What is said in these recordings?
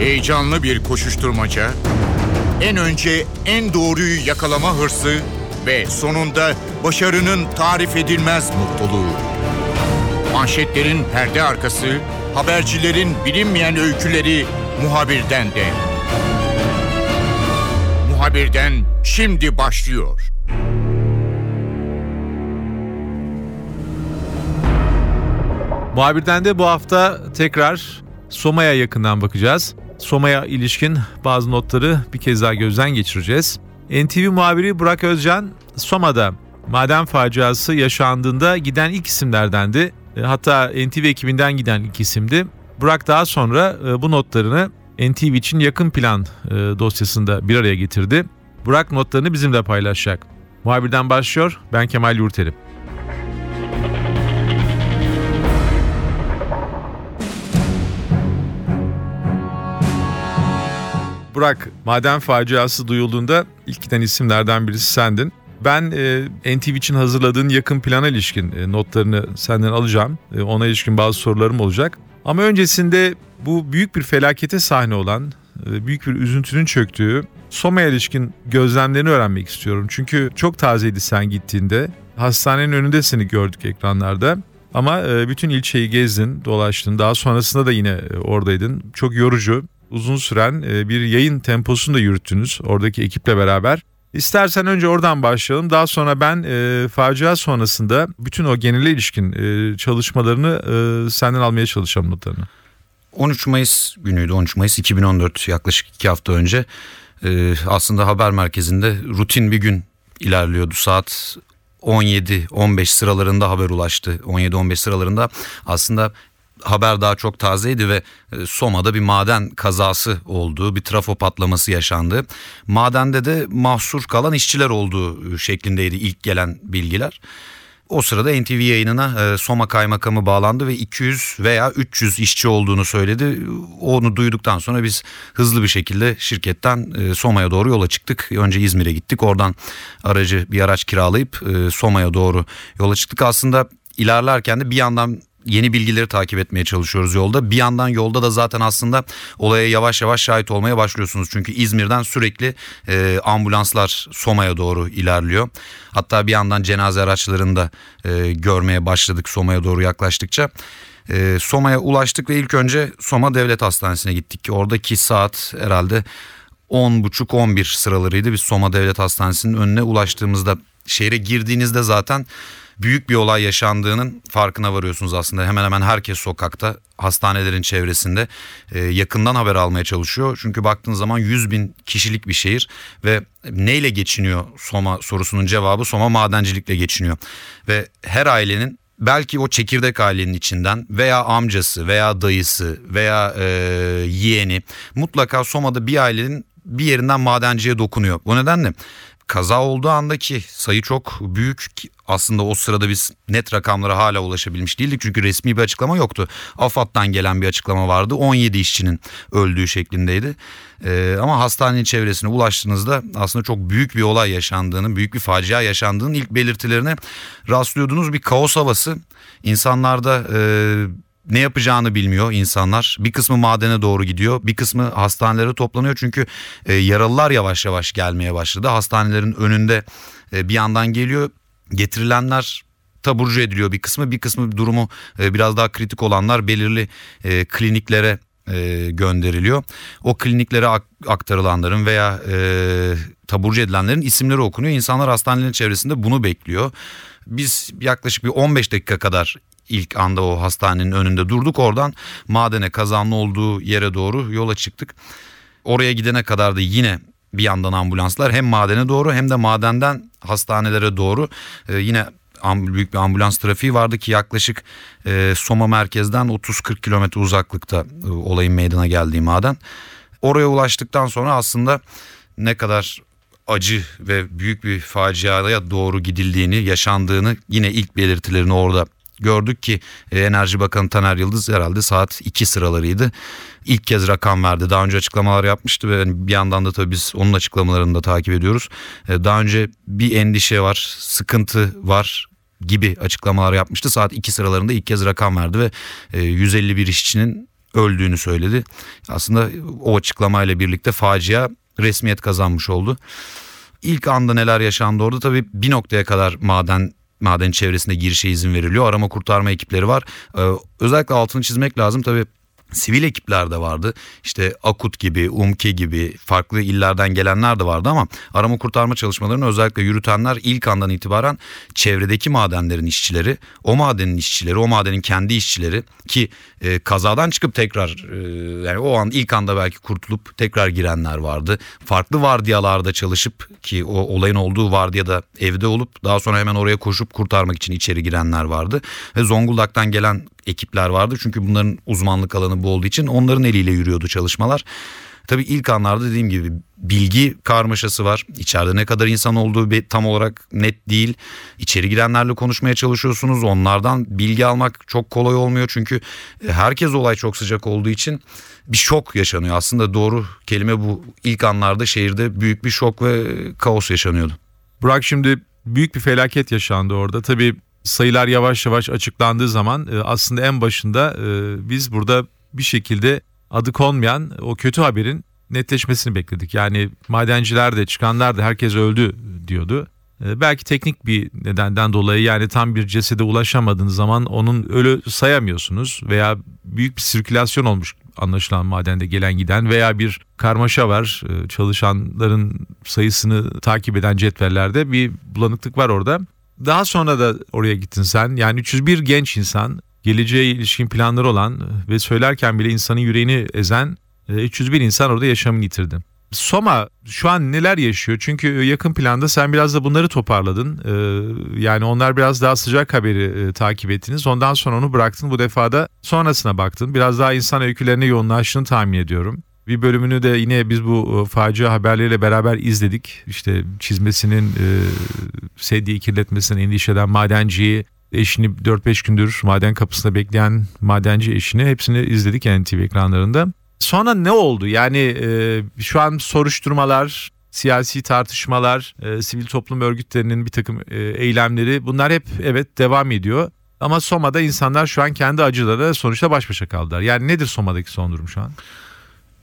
Heyecanlı bir koşuşturmaca, en önce en doğruyu yakalama hırsı ve sonunda başarının tarif edilmez mutluluğu. Manşetlerin perde arkası, habercilerin bilinmeyen öyküleri muhabirden de. Muhabirden şimdi başlıyor. Muhabirden de bu hafta tekrar Soma'ya yakından bakacağız. Soma'ya ilişkin bazı notları bir kez daha gözden geçireceğiz. NTV muhabiri Burak Özcan, Soma'da maden faciası yaşandığında giden ilk isimlerdendi. E, hatta NTV ekibinden giden ilk isimdi. Burak daha sonra e, bu notlarını NTV için yakın plan e, dosyasında bir araya getirdi. Burak notlarını bizimle paylaşacak. Muhabirden başlıyor, ben Kemal Yurteri. Burak, maden faciası duyulduğunda ilk giden isimlerden birisi sendin. Ben e, NTV için hazırladığın yakın plana ilişkin e, notlarını senden alacağım. E, ona ilişkin bazı sorularım olacak. Ama öncesinde bu büyük bir felakete sahne olan, e, büyük bir üzüntünün çöktüğü Soma'ya ilişkin gözlemlerini öğrenmek istiyorum. Çünkü çok tazeydi sen gittiğinde. Hastanenin önünde seni gördük ekranlarda. Ama e, bütün ilçeyi gezdin, dolaştın. Daha sonrasında da yine e, oradaydın. Çok yorucu, uzun süren e, bir yayın temposunu da yürüttünüz oradaki ekiple beraber. İstersen önce oradan başlayalım. Daha sonra ben e, facia sonrasında bütün o genele ilişkin e, çalışmalarını e, senden almaya çalışacağım notlarını. 13 Mayıs günüydü 13 Mayıs 2014 yaklaşık 2 hafta önce e, aslında haber merkezinde rutin bir gün ilerliyordu saat 17-15 sıralarında haber ulaştı 17-15 sıralarında aslında haber daha çok tazeydi ve e, Soma'da bir maden kazası olduğu, bir trafo patlaması yaşandı. Madende de mahsur kalan işçiler olduğu şeklindeydi ilk gelen bilgiler. O sırada NTV yayınına e, Soma Kaymakamı bağlandı ve 200 veya 300 işçi olduğunu söyledi. Onu duyduktan sonra biz hızlı bir şekilde şirketten e, Soma'ya doğru yola çıktık. Önce İzmir'e gittik. Oradan aracı bir araç kiralayıp Soma'ya doğru yola çıktık. Aslında ilerlerken de bir yandan yeni bilgileri takip etmeye çalışıyoruz yolda. Bir yandan yolda da zaten aslında olaya yavaş yavaş şahit olmaya başlıyorsunuz. Çünkü İzmir'den sürekli e, ambulanslar Soma'ya doğru ilerliyor. Hatta bir yandan cenaze araçlarını da e, görmeye başladık Soma'ya doğru yaklaştıkça. E, Soma'ya ulaştık ve ilk önce Soma Devlet Hastanesi'ne gittik. Oradaki saat herhalde 10.30-11 sıralarıydı. Biz Soma Devlet Hastanesi'nin önüne ulaştığımızda şehre girdiğinizde zaten büyük bir olay yaşandığının farkına varıyorsunuz aslında. Hemen hemen herkes sokakta, hastanelerin çevresinde e, yakından haber almaya çalışıyor. Çünkü baktığınız zaman 100 bin kişilik bir şehir ve neyle geçiniyor Soma sorusunun cevabı Soma madencilikle geçiniyor. Ve her ailenin belki o çekirdek ailenin içinden veya amcası veya dayısı veya e, yeğeni mutlaka Soma'da bir ailenin bir yerinden madenciye dokunuyor. O nedenle kaza olduğu andaki sayı çok büyük. Aslında o sırada biz net rakamlara hala ulaşabilmiş değildik. Çünkü resmi bir açıklama yoktu. AFAD'dan gelen bir açıklama vardı. 17 işçinin öldüğü şeklindeydi. Ee, ama hastanenin çevresine ulaştığınızda aslında çok büyük bir olay yaşandığını, büyük bir facia yaşandığının ilk belirtilerine rastlıyordunuz. Bir kaos havası. İnsanlarda... E, ne yapacağını bilmiyor insanlar. Bir kısmı madene doğru gidiyor, bir kısmı hastanelere toplanıyor çünkü e, yaralılar yavaş yavaş gelmeye başladı. Hastanelerin önünde e, bir yandan geliyor. Getirilenler taburcu ediliyor bir kısmı, bir kısmı durumu e, biraz daha kritik olanlar belirli e, kliniklere e, gönderiliyor. O kliniklere ak- aktarılanların veya taburcu edilenlerin isimleri okunuyor. İnsanlar hastanelerin çevresinde bunu bekliyor. Biz yaklaşık bir 15 dakika kadar ilk anda o hastanenin önünde durduk. Oradan madene kazanlı olduğu yere doğru yola çıktık. Oraya gidene kadar da yine bir yandan ambulanslar hem madene doğru hem de madenden hastanelere doğru e, yine büyük bir ambulans trafiği vardı ki yaklaşık e, Soma merkezden 30-40 kilometre uzaklıkta e, olayın meydana geldiği maden. Oraya ulaştıktan sonra aslında ne kadar acı ve büyük bir faciaya doğru gidildiğini, yaşandığını yine ilk belirtilerini orada gördük ki e, Enerji Bakanı Taner Yıldız herhalde saat 2 sıralarıydı. İlk kez rakam verdi. Daha önce açıklamalar yapmıştı ve hani bir yandan da tabii biz onun açıklamalarını da takip ediyoruz. E, daha önce bir endişe var, sıkıntı var gibi açıklamalar yapmıştı. Saat 2 sıralarında ilk kez rakam verdi ve 151 e, işçinin öldüğünü söyledi. Aslında o açıklamayla birlikte facia resmiyet kazanmış oldu. İlk anda neler yaşandı orada tabii bir noktaya kadar maden maden çevresinde girişe izin veriliyor. Arama kurtarma ekipleri var. Ee, özellikle altını çizmek lazım tabii Sivil ekipler de vardı. İşte Akut gibi, UMKE gibi farklı illerden gelenler de vardı ama arama kurtarma çalışmalarını özellikle yürütenler ilk andan itibaren çevredeki madenlerin işçileri, o madenin işçileri, o madenin kendi işçileri ki e, kazadan çıkıp tekrar e, yani o an ilk anda belki kurtulup tekrar girenler vardı. Farklı vardiyalarda çalışıp ki o olayın olduğu vardiyada evde olup daha sonra hemen oraya koşup kurtarmak için içeri girenler vardı. Ve Zonguldak'tan gelen ekipler vardı. Çünkü bunların uzmanlık alanı bu olduğu için onların eliyle yürüyordu çalışmalar. Tabii ilk anlarda dediğim gibi bilgi karmaşası var. İçeride ne kadar insan olduğu tam olarak net değil. İçeri girenlerle konuşmaya çalışıyorsunuz. Onlardan bilgi almak çok kolay olmuyor. Çünkü e, herkes olay çok sıcak olduğu için bir şok yaşanıyor. Aslında doğru kelime bu. İlk anlarda şehirde büyük bir şok ve kaos yaşanıyordu. Burak şimdi büyük bir felaket yaşandı orada. Tabii sayılar yavaş yavaş açıklandığı zaman e, aslında en başında e, biz burada bir şekilde adı konmayan o kötü haberin netleşmesini bekledik. Yani madenciler de çıkanlar da herkes öldü diyordu. E, belki teknik bir nedenden dolayı yani tam bir cesede ulaşamadığınız zaman onun ölü sayamıyorsunuz veya büyük bir sirkülasyon olmuş anlaşılan madende gelen giden veya bir karmaşa var. Çalışanların sayısını takip eden cetvellerde bir bulanıklık var orada. Daha sonra da oraya gittin sen. Yani 301 genç insan, geleceğe ilişkin planları olan ve söylerken bile insanın yüreğini ezen 301 e, insan orada yaşamını yitirdi. Soma şu an neler yaşıyor? Çünkü yakın planda sen biraz da bunları toparladın. Ee, yani onlar biraz daha sıcak haberi e, takip ettiniz. Ondan sonra onu bıraktın. Bu defada sonrasına baktın. Biraz daha insan öykülerine yoğunlaştığını tahmin ediyorum. Bir bölümünü de yine biz bu e, facia haberleriyle beraber izledik. İşte çizmesinin, e, sedyeyi kirletmesinden endişeden madenciyi, eşini 4-5 gündür maden kapısında bekleyen madenci eşini hepsini izledik NTV ekranlarında. Sonra ne oldu? Yani e, şu an soruşturmalar, siyasi tartışmalar, e, sivil toplum örgütlerinin bir takım e, eylemleri bunlar hep evet devam ediyor. Ama Soma'da insanlar şu an kendi acıları sonuçta baş başa kaldılar. Yani nedir Soma'daki son durum şu an?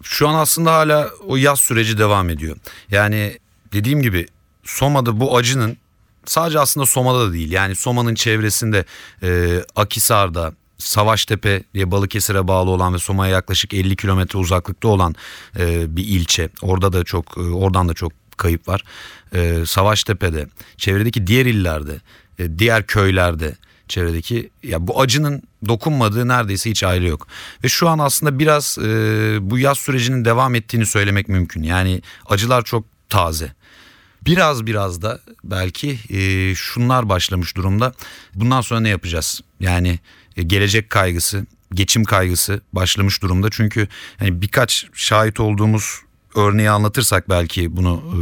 Şu an aslında hala o yaz süreci devam ediyor. Yani dediğim gibi Soma'da bu acının sadece aslında Soma'da da değil. Yani Soma'nın çevresinde e, Akisar'da, Savaştepe diye Balıkesir'e bağlı olan ve Soma'ya yaklaşık 50 kilometre uzaklıkta olan e, bir ilçe. Orada da çok, e, oradan da çok kayıp var. E, Savaştepe'de, çevredeki diğer illerde, e, diğer köylerde çevredeki ya bu acının dokunmadığı neredeyse hiç aile yok. Ve şu an aslında biraz e, bu yaz sürecinin devam ettiğini söylemek mümkün. Yani acılar çok taze. Biraz biraz da belki e, şunlar başlamış durumda. Bundan sonra ne yapacağız? Yani e, gelecek kaygısı, geçim kaygısı başlamış durumda. Çünkü hani birkaç şahit olduğumuz örneği anlatırsak belki bunu e,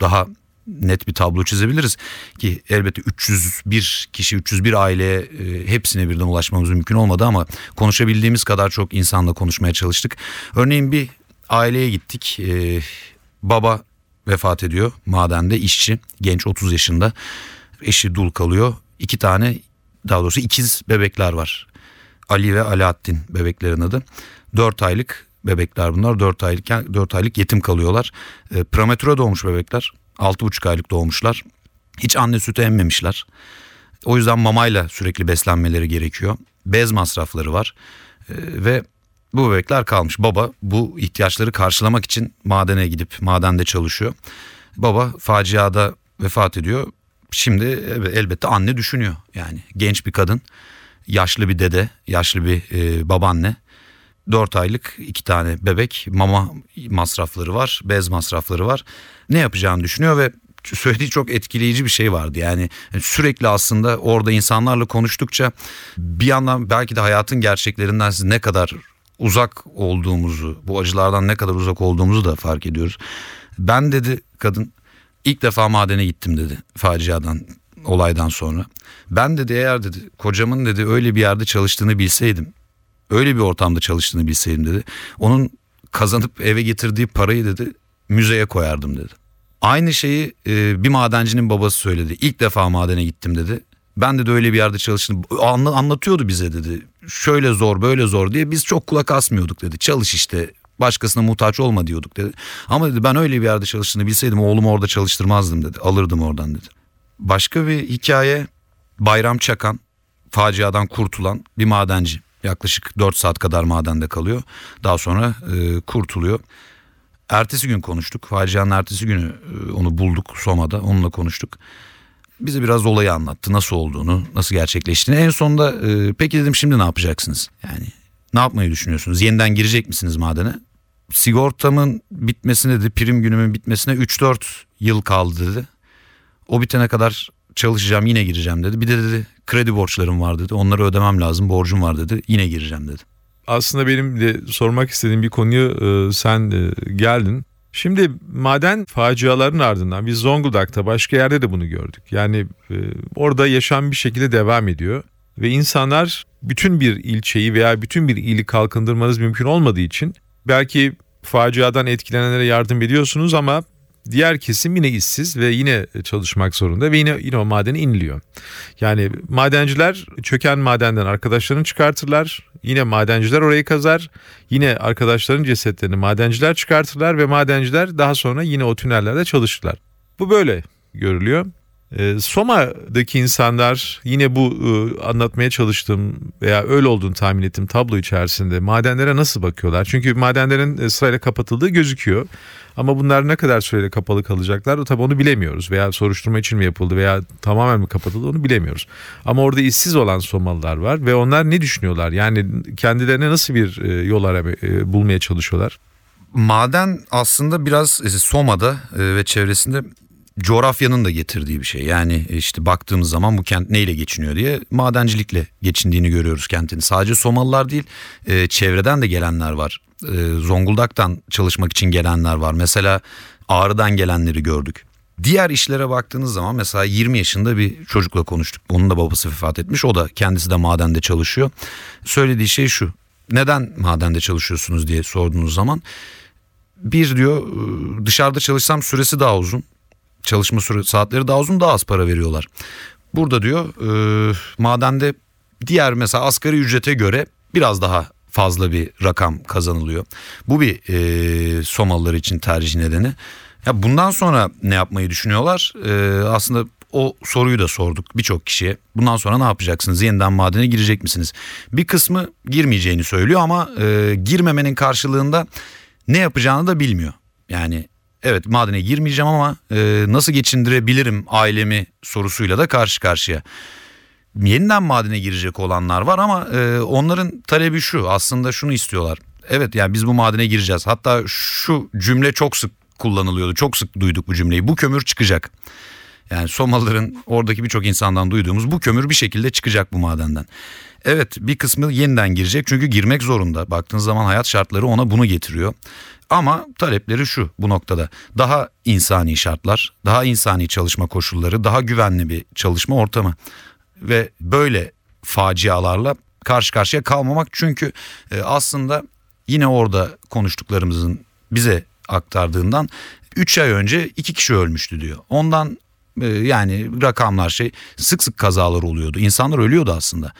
daha net bir tablo çizebiliriz ki elbette 301 kişi 301 aileye e, hepsine birden ulaşmamız mümkün olmadı ama konuşabildiğimiz kadar çok insanla konuşmaya çalıştık. Örneğin bir aileye gittik. E, baba vefat ediyor madende işçi genç 30 yaşında eşi dul kalıyor. iki tane daha doğrusu ikiz bebekler var. Ali ve Alaaddin bebeklerin adı. 4 aylık bebekler bunlar. 4 aylık 4 aylık yetim kalıyorlar. E, prematüre doğmuş bebekler. 6,5 aylık doğmuşlar. Hiç anne sütü emmemişler. O yüzden mamayla sürekli beslenmeleri gerekiyor. Bez masrafları var. Ee, ve bu bebekler kalmış. Baba bu ihtiyaçları karşılamak için madene gidip madende çalışıyor. Baba faciada vefat ediyor. Şimdi elbette anne düşünüyor. Yani genç bir kadın, yaşlı bir dede, yaşlı bir e, babaanne. 4 aylık iki tane bebek mama masrafları var, bez masrafları var. Ne yapacağını düşünüyor ve söylediği çok etkileyici bir şey vardı. Yani sürekli aslında orada insanlarla konuştukça bir yandan belki de hayatın gerçeklerinden siz ne kadar uzak olduğumuzu, bu acılardan ne kadar uzak olduğumuzu da fark ediyoruz. Ben dedi kadın ilk defa madene gittim dedi faciadan, olaydan sonra. Ben dedi eğer dedi kocamın dedi öyle bir yerde çalıştığını bilseydim öyle bir ortamda çalıştığını bilseydim dedi. Onun kazanıp eve getirdiği parayı dedi müzeye koyardım dedi. Aynı şeyi e, bir madencinin babası söyledi. İlk defa madene gittim dedi. Ben de öyle bir yerde çalıştım. Anla, anlatıyordu bize dedi. şöyle zor böyle zor diye biz çok kulak asmıyorduk dedi. Çalış işte başkasına muhtaç olma diyorduk dedi. Ama dedi ben öyle bir yerde çalıştığını bilseydim oğlumu orada çalıştırmazdım dedi. Alırdım oradan dedi. Başka bir hikaye Bayram Çakan faciadan kurtulan bir madenci. Yaklaşık 4 saat kadar madende kalıyor. Daha sonra e, kurtuluyor. Ertesi gün konuştuk. Facianın ertesi günü e, onu bulduk Soma'da. Onunla konuştuk. Bize biraz olayı anlattı. Nasıl olduğunu, nasıl gerçekleştiğini. En sonunda e, peki dedim şimdi ne yapacaksınız? Yani ne yapmayı düşünüyorsunuz? Yeniden girecek misiniz madene? Sigortamın bitmesine dedi, prim günümün bitmesine 3-4 yıl kaldı dedi. O bitene kadar çalışacağım yine gireceğim dedi. Bir de dedi kredi borçlarım var dedi. Onları ödemem lazım borcum var dedi. Yine gireceğim dedi. Aslında benim de sormak istediğim bir konuyu e, sen e, geldin. Şimdi maden faciaların ardından biz Zonguldak'ta başka yerde de bunu gördük. Yani e, orada yaşam bir şekilde devam ediyor ve insanlar bütün bir ilçeyi veya bütün bir ili kalkındırmanız mümkün olmadığı için belki faciadan etkilenenlere yardım ediyorsunuz ama diğer kesim yine işsiz ve yine çalışmak zorunda ve yine yine o madene iniliyor. Yani madenciler çöken madenden arkadaşlarını çıkartırlar. Yine madenciler orayı kazar. Yine arkadaşların cesetlerini madenciler çıkartırlar ve madenciler daha sonra yine o tünellerde çalışırlar. Bu böyle görülüyor. Ee, Soma'daki insanlar yine bu e, anlatmaya çalıştığım veya öyle olduğunu tahmin ettiğim tablo içerisinde madenlere nasıl bakıyorlar? Çünkü madenlerin e, sırayla kapatıldığı gözüküyor. Ama bunlar ne kadar süreyle kapalı kalacaklar tabii onu bilemiyoruz. Veya soruşturma için mi yapıldı veya tamamen mi kapatıldı onu bilemiyoruz. Ama orada işsiz olan Somalılar var ve onlar ne düşünüyorlar? Yani kendilerine nasıl bir e, yol araba bulmaya çalışıyorlar? Maden aslında biraz Soma'da ve çevresinde coğrafyanın da getirdiği bir şey. Yani işte baktığımız zaman bu kent neyle geçiniyor diye madencilikle geçindiğini görüyoruz kentin. Sadece Somalılar değil e, çevreden de gelenler var. E, Zonguldak'tan çalışmak için gelenler var. Mesela Ağrı'dan gelenleri gördük. Diğer işlere baktığınız zaman mesela 20 yaşında bir çocukla konuştuk. Onun da babası vefat etmiş. O da kendisi de madende çalışıyor. Söylediği şey şu. Neden madende çalışıyorsunuz diye sorduğunuz zaman bir diyor dışarıda çalışsam süresi daha uzun çalışma süre saatleri daha uzun daha az para veriyorlar. Burada diyor e, madende diğer mesela asgari ücrete göre biraz daha fazla bir rakam kazanılıyor. Bu bir e, Somalılar için tercih nedeni. Ya bundan sonra ne yapmayı düşünüyorlar? E, aslında o soruyu da sorduk birçok kişiye. Bundan sonra ne yapacaksınız? Yeniden madene girecek misiniz? Bir kısmı girmeyeceğini söylüyor ama e, girmemenin karşılığında ne yapacağını da bilmiyor. Yani evet madene girmeyeceğim ama e, nasıl geçindirebilirim ailemi sorusuyla da karşı karşıya. Yeniden madene girecek olanlar var ama e, onların talebi şu aslında şunu istiyorlar. Evet yani biz bu madene gireceğiz. Hatta şu cümle çok sık kullanılıyordu. Çok sık duyduk bu cümleyi. Bu kömür çıkacak. Yani Somalıların oradaki birçok insandan duyduğumuz bu kömür bir şekilde çıkacak bu madenden. Evet bir kısmı yeniden girecek çünkü girmek zorunda. Baktığınız zaman hayat şartları ona bunu getiriyor. Ama talepleri şu bu noktada. Daha insani şartlar, daha insani çalışma koşulları, daha güvenli bir çalışma ortamı. Ve böyle facialarla karşı karşıya kalmamak çünkü e, aslında yine orada konuştuklarımızın bize aktardığından 3 ay önce 2 kişi ölmüştü diyor. Ondan e, yani rakamlar şey sık sık kazalar oluyordu. İnsanlar ölüyordu aslında.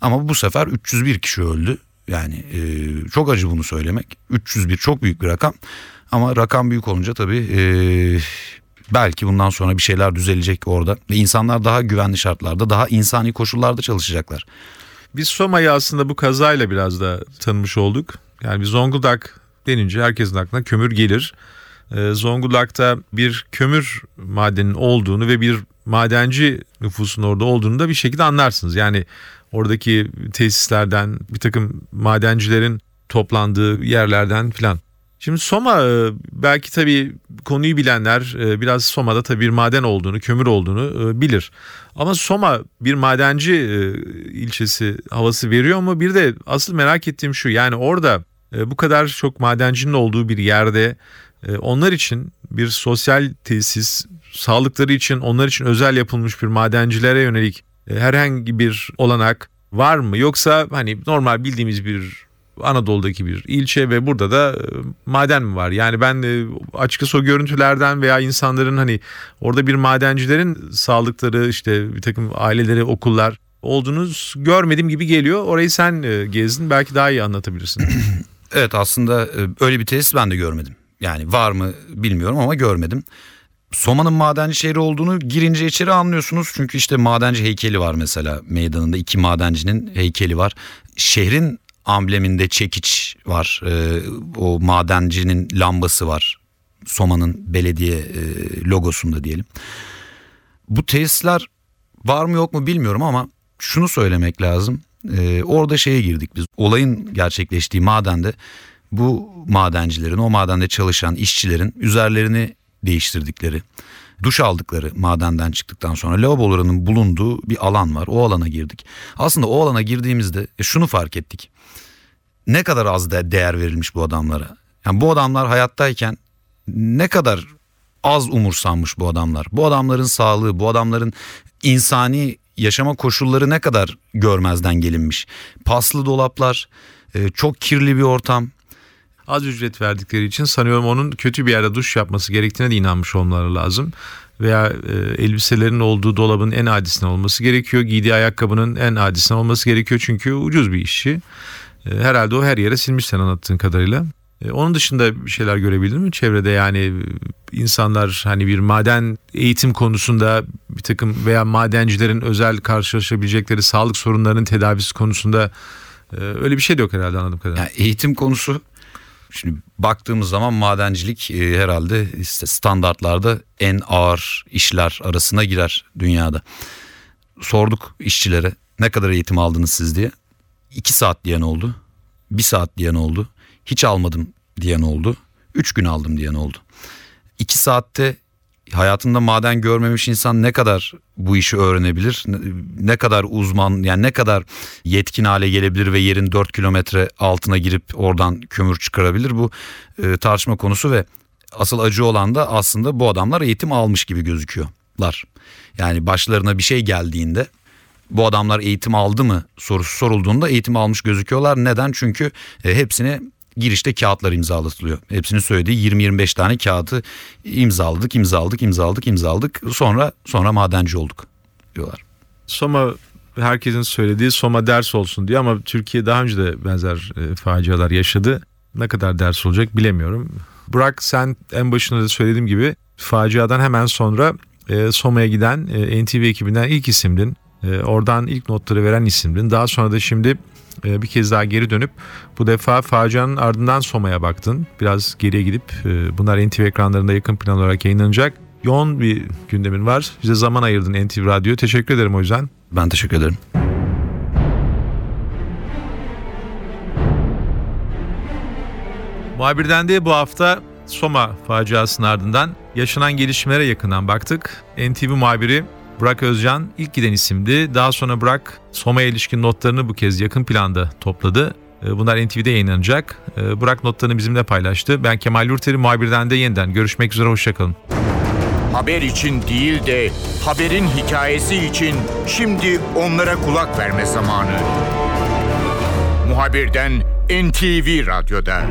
Ama bu sefer 301 kişi öldü. Yani e, çok acı bunu söylemek. 301 çok büyük bir rakam. Ama rakam büyük olunca tabii e, belki bundan sonra bir şeyler düzelecek orada. Ve insanlar daha güvenli şartlarda, daha insani koşullarda çalışacaklar. Biz Soma'yı aslında bu kazayla biraz da tanımış olduk. Yani bir Zonguldak denince herkesin aklına kömür gelir. Ee, Zonguldak'ta bir kömür madeninin olduğunu ve bir madenci nüfusun orada olduğunu da bir şekilde anlarsınız. Yani oradaki tesislerden bir takım madencilerin toplandığı yerlerden filan. Şimdi Soma e, belki tabii konuyu bilenler e, biraz Soma'da tabii bir maden olduğunu, kömür olduğunu e, bilir. Ama Soma bir madenci ilçesi havası veriyor mu? Bir de asıl merak ettiğim şu yani orada bu kadar çok madencinin olduğu bir yerde onlar için bir sosyal tesis, sağlıkları için onlar için özel yapılmış bir madencilere yönelik herhangi bir olanak var mı? Yoksa hani normal bildiğimiz bir Anadolu'daki bir ilçe ve burada da e, maden mi var? Yani ben e, açıkçası o görüntülerden veya insanların hani orada bir madencilerin sağlıkları işte bir takım aileleri okullar olduğunu görmedim gibi geliyor. Orayı sen e, gezdin belki daha iyi anlatabilirsin. Evet aslında e, öyle bir tesis ben de görmedim. Yani var mı bilmiyorum ama görmedim. Soma'nın madenci şehri olduğunu girince içeri anlıyorsunuz. Çünkü işte madenci heykeli var mesela meydanında iki madencinin heykeli var. Şehrin ambleminde çekiç var. Ee, o madencinin lambası var. Soma'nın belediye e, logosunda diyelim. Bu tesisler var mı yok mu bilmiyorum ama şunu söylemek lazım. Ee, orada şeye girdik biz. Olayın gerçekleştiği madende bu madencilerin, o madende çalışan işçilerin üzerlerini değiştirdikleri, duş aldıkları madenden çıktıktan sonra lavabolarının bulunduğu bir alan var. O alana girdik. Aslında o alana girdiğimizde e, şunu fark ettik. Ne kadar az da değer verilmiş bu adamlara. Yani bu adamlar hayattayken ne kadar az umursanmış bu adamlar. Bu adamların sağlığı, bu adamların insani yaşama koşulları ne kadar görmezden gelinmiş. Paslı dolaplar, e, çok kirli bir ortam. Az ücret verdikleri için sanıyorum onun kötü bir yerde duş yapması gerektiğine de inanmış olmaları lazım. Veya e, elbiselerin olduğu dolabın en adisinden olması gerekiyor. Giydiği ayakkabının en adisinden olması gerekiyor. Çünkü ucuz bir işi. E, herhalde o her yere silmiş sen anlattığın kadarıyla. E, onun dışında bir şeyler görebildin mi çevrede yani e, insanlar hani bir maden eğitim konusunda bir takım veya madencilerin özel karşılaşabilecekleri sağlık sorunlarının tedavisi konusunda e, öyle bir şey de yok herhalde anladığım kadarıyla. Yani eğitim konusu şimdi baktığımız zaman madencilik e, herhalde işte standartlarda en ağır işler arasına girer dünyada. Sorduk işçilere ne kadar eğitim aldınız siz diye. 2 saat diyen oldu. 1 saat diyen oldu. Hiç almadım diyen oldu. 3 gün aldım diyen oldu. 2 saatte hayatında maden görmemiş insan ne kadar bu işi öğrenebilir? Ne- kadar uzman yani ne kadar yetkin hale gelebilir ve yerin 4 kilometre altına girip oradan kömür çıkarabilir? Bu e, tartışma konusu ve asıl acı olan da aslında bu adamlar eğitim almış gibi gözüküyorlar. Yani başlarına bir şey geldiğinde bu adamlar eğitim aldı mı sorusu sorulduğunda eğitim almış gözüküyorlar. Neden? Çünkü e, hepsine girişte kağıtlar imzalatılıyor. Hepsinin söylediği 20-25 tane kağıdı imzaladık, imzaladık, imzaladık, imzaladık. Sonra sonra madenci olduk diyorlar. Soma herkesin söylediği Soma ders olsun diye ama Türkiye daha önce de benzer e, facialar yaşadı. Ne kadar ders olacak bilemiyorum. Burak sen en başında da söylediğim gibi faciadan hemen sonra e, Soma'ya giden e, NTV ekibinden ilk isimdin. E, oradan ilk notları veren isimdin. Daha sonra da şimdi e, bir kez daha geri dönüp bu defa facianın ardından Soma'ya baktın. Biraz geriye gidip e, bunlar NTV ekranlarında yakın plan olarak yayınlanacak. Yoğun bir gündemin var. Bize zaman ayırdın NTV Radyo. Teşekkür ederim o yüzden. Ben teşekkür ederim. Muhabirden de bu hafta Soma faciasının ardından yaşanan gelişmelere yakından baktık. NTV muhabiri Burak Özcan ilk giden isimdi. Daha sonra Burak Soma'ya ilişkin notlarını bu kez yakın planda topladı. Ee, Bunlar NTV'de yayınlanacak. Ee, Burak notlarını bizimle paylaştı. Ben Kemal Yurteri muhabirden de yeniden görüşmek üzere hoşçakalın. Haber için değil de haberin hikayesi için şimdi onlara kulak verme zamanı. Muhabirden NTV Radyo'da.